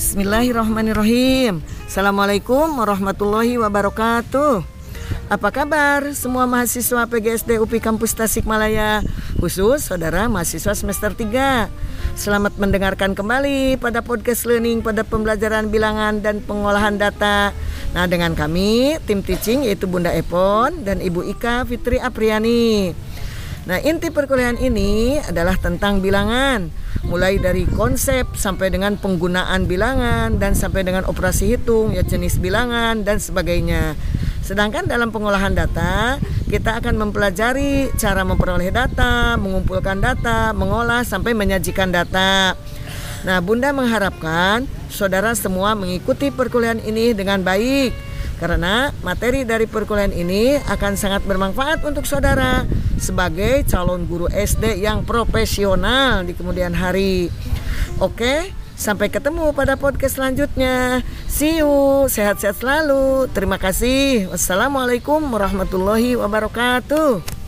Bismillahirrahmanirrahim. Assalamualaikum warahmatullahi wabarakatuh. Apa kabar semua mahasiswa PGSD UPI Kampus Tasikmalaya, khusus saudara mahasiswa semester 3. Selamat mendengarkan kembali pada podcast learning pada pembelajaran bilangan dan pengolahan data. Nah, dengan kami tim teaching yaitu Bunda Epon dan Ibu Ika Fitri Apriani. Nah, inti perkuliahan ini adalah tentang bilangan, mulai dari konsep sampai dengan penggunaan bilangan dan sampai dengan operasi hitung, ya jenis bilangan dan sebagainya. Sedangkan dalam pengolahan data, kita akan mempelajari cara memperoleh data, mengumpulkan data, mengolah sampai menyajikan data. Nah, Bunda mengharapkan saudara semua mengikuti perkuliahan ini dengan baik karena materi dari perkuliahan ini akan sangat bermanfaat untuk saudara sebagai calon guru SD yang profesional di kemudian hari. Oke, sampai ketemu pada podcast selanjutnya. See you, sehat-sehat selalu. Terima kasih. Wassalamualaikum warahmatullahi wabarakatuh.